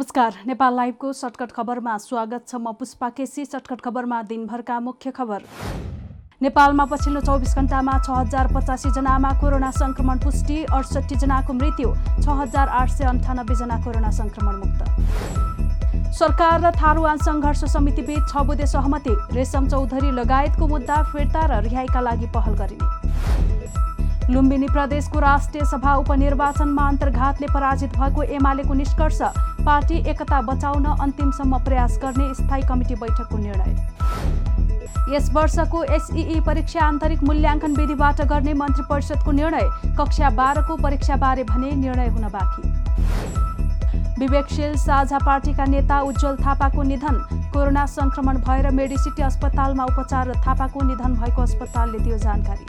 नमस्कार। नेपाल लाइभको सर्टकट खबरमा स्वागत छ म पुष्पा केसी। सर्टकट खबरमा दिनभरका मुख्य खबर। नेपालमा पछिल्लो चौबिस घण्टामा छ हजार पचासीजनामा कोरोना सङ्क्रमण पुष्टि अडसट्ठी जनाको मृत्यु छ हजार आठ सय अन्ठानब्बेजना कोरोना सङ्क्रमण मुक्त। सरकार र थारुवान सङ्घर्ष समितिबीच छ बुधे सहमति। रेशम चौधरी लगायतको मुद्दा फिर्ता र रिहाईका लागि पहल गरिने। लुम्बिनी प्रदेशको राष्ट्रिय सभा उपनिर्वाचनमा अन्तर्घातले पराजित भएको एमालेको निष्कर्ष पार्टी एकता बचाउन अन्तिमसम्म प्रयास गर्ने स्थायी कमिटी बैठकको निर्णय। यस वर्षको एसइई परीक्षा आन्तरिक मूल्याङ्कन विधिबाट गर्ने मन्त्री परिषदको निर्णय कक्षा बाह्रको परीक्षाबारे भने निर्णय हुन बाँकी। विवेकशील साझा पार्टीका नेता उज्जवल थापाको निधन कोरोना संक्रमण भएर मेडिसिटी अस्पतालमा उपचार थापाको निधन भएको अस्पतालले दियो जानकारी।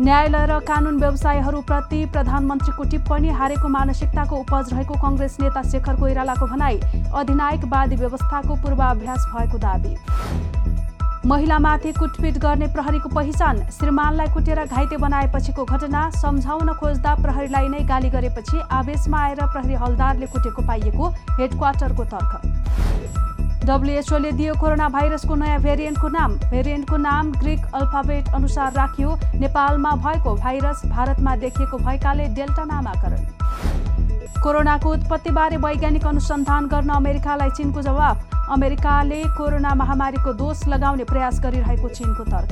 न्यायालय र कानुन व्यवसायहरूप्रति प्रधानमन्त्रीको टिप्पणी हारेको मानसिकताको उपज रहेको कङ्ग्रेस नेता शेखर कोइरालाको भनाई अधिनायकवादी व्यवस्थाको पूर्वाभ्यास भएको दावी। महिलामाथि कुटपिट गर्ने प्रहरीको पहिचान श्रीमानलाई कुटेर घाइते बनाएपछिको घटना सम्झाउन खोज्दा प्रहरीलाई नै गाली गरेपछि आवेशमा आएर प्रहरी हलदारले कुटेको पाइएको हेडक्वार्टरको तर्क। डब्लुएचओले दियो कोरोना भाइरसको नयाँ भेरिएन्टको नाम। भेरिएन्टको नाम ग्रिक अल्फाबेट अनुसार राखियो। नेपालमा भएको भाइरस भारतमा देखिएको भएकाले डेल्टा नामाकरण। कोरोनाको उत्पत्तिबारे वैज्ञानिक अनुसन्धान गर्न अमेरिकालाई चिनको जवाब अमेरिकाले कोरोना महामारीको दोष लगाउने प्रयास गरिरहेको चिनको तर्क।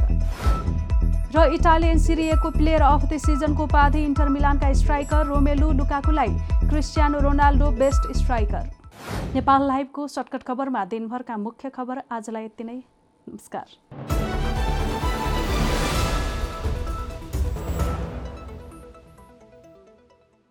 र इटालियन सिरिएको प्लेयर अफ द सिजनको उपाधि इन्टर मिलानका striker Romelu लुकाकुलाई Cristiano Ronaldo best striker. Nepal लाइभको shortcut खबरमा दिनभरका मुख्य खबर आजलाई यति नै। नमस्कार।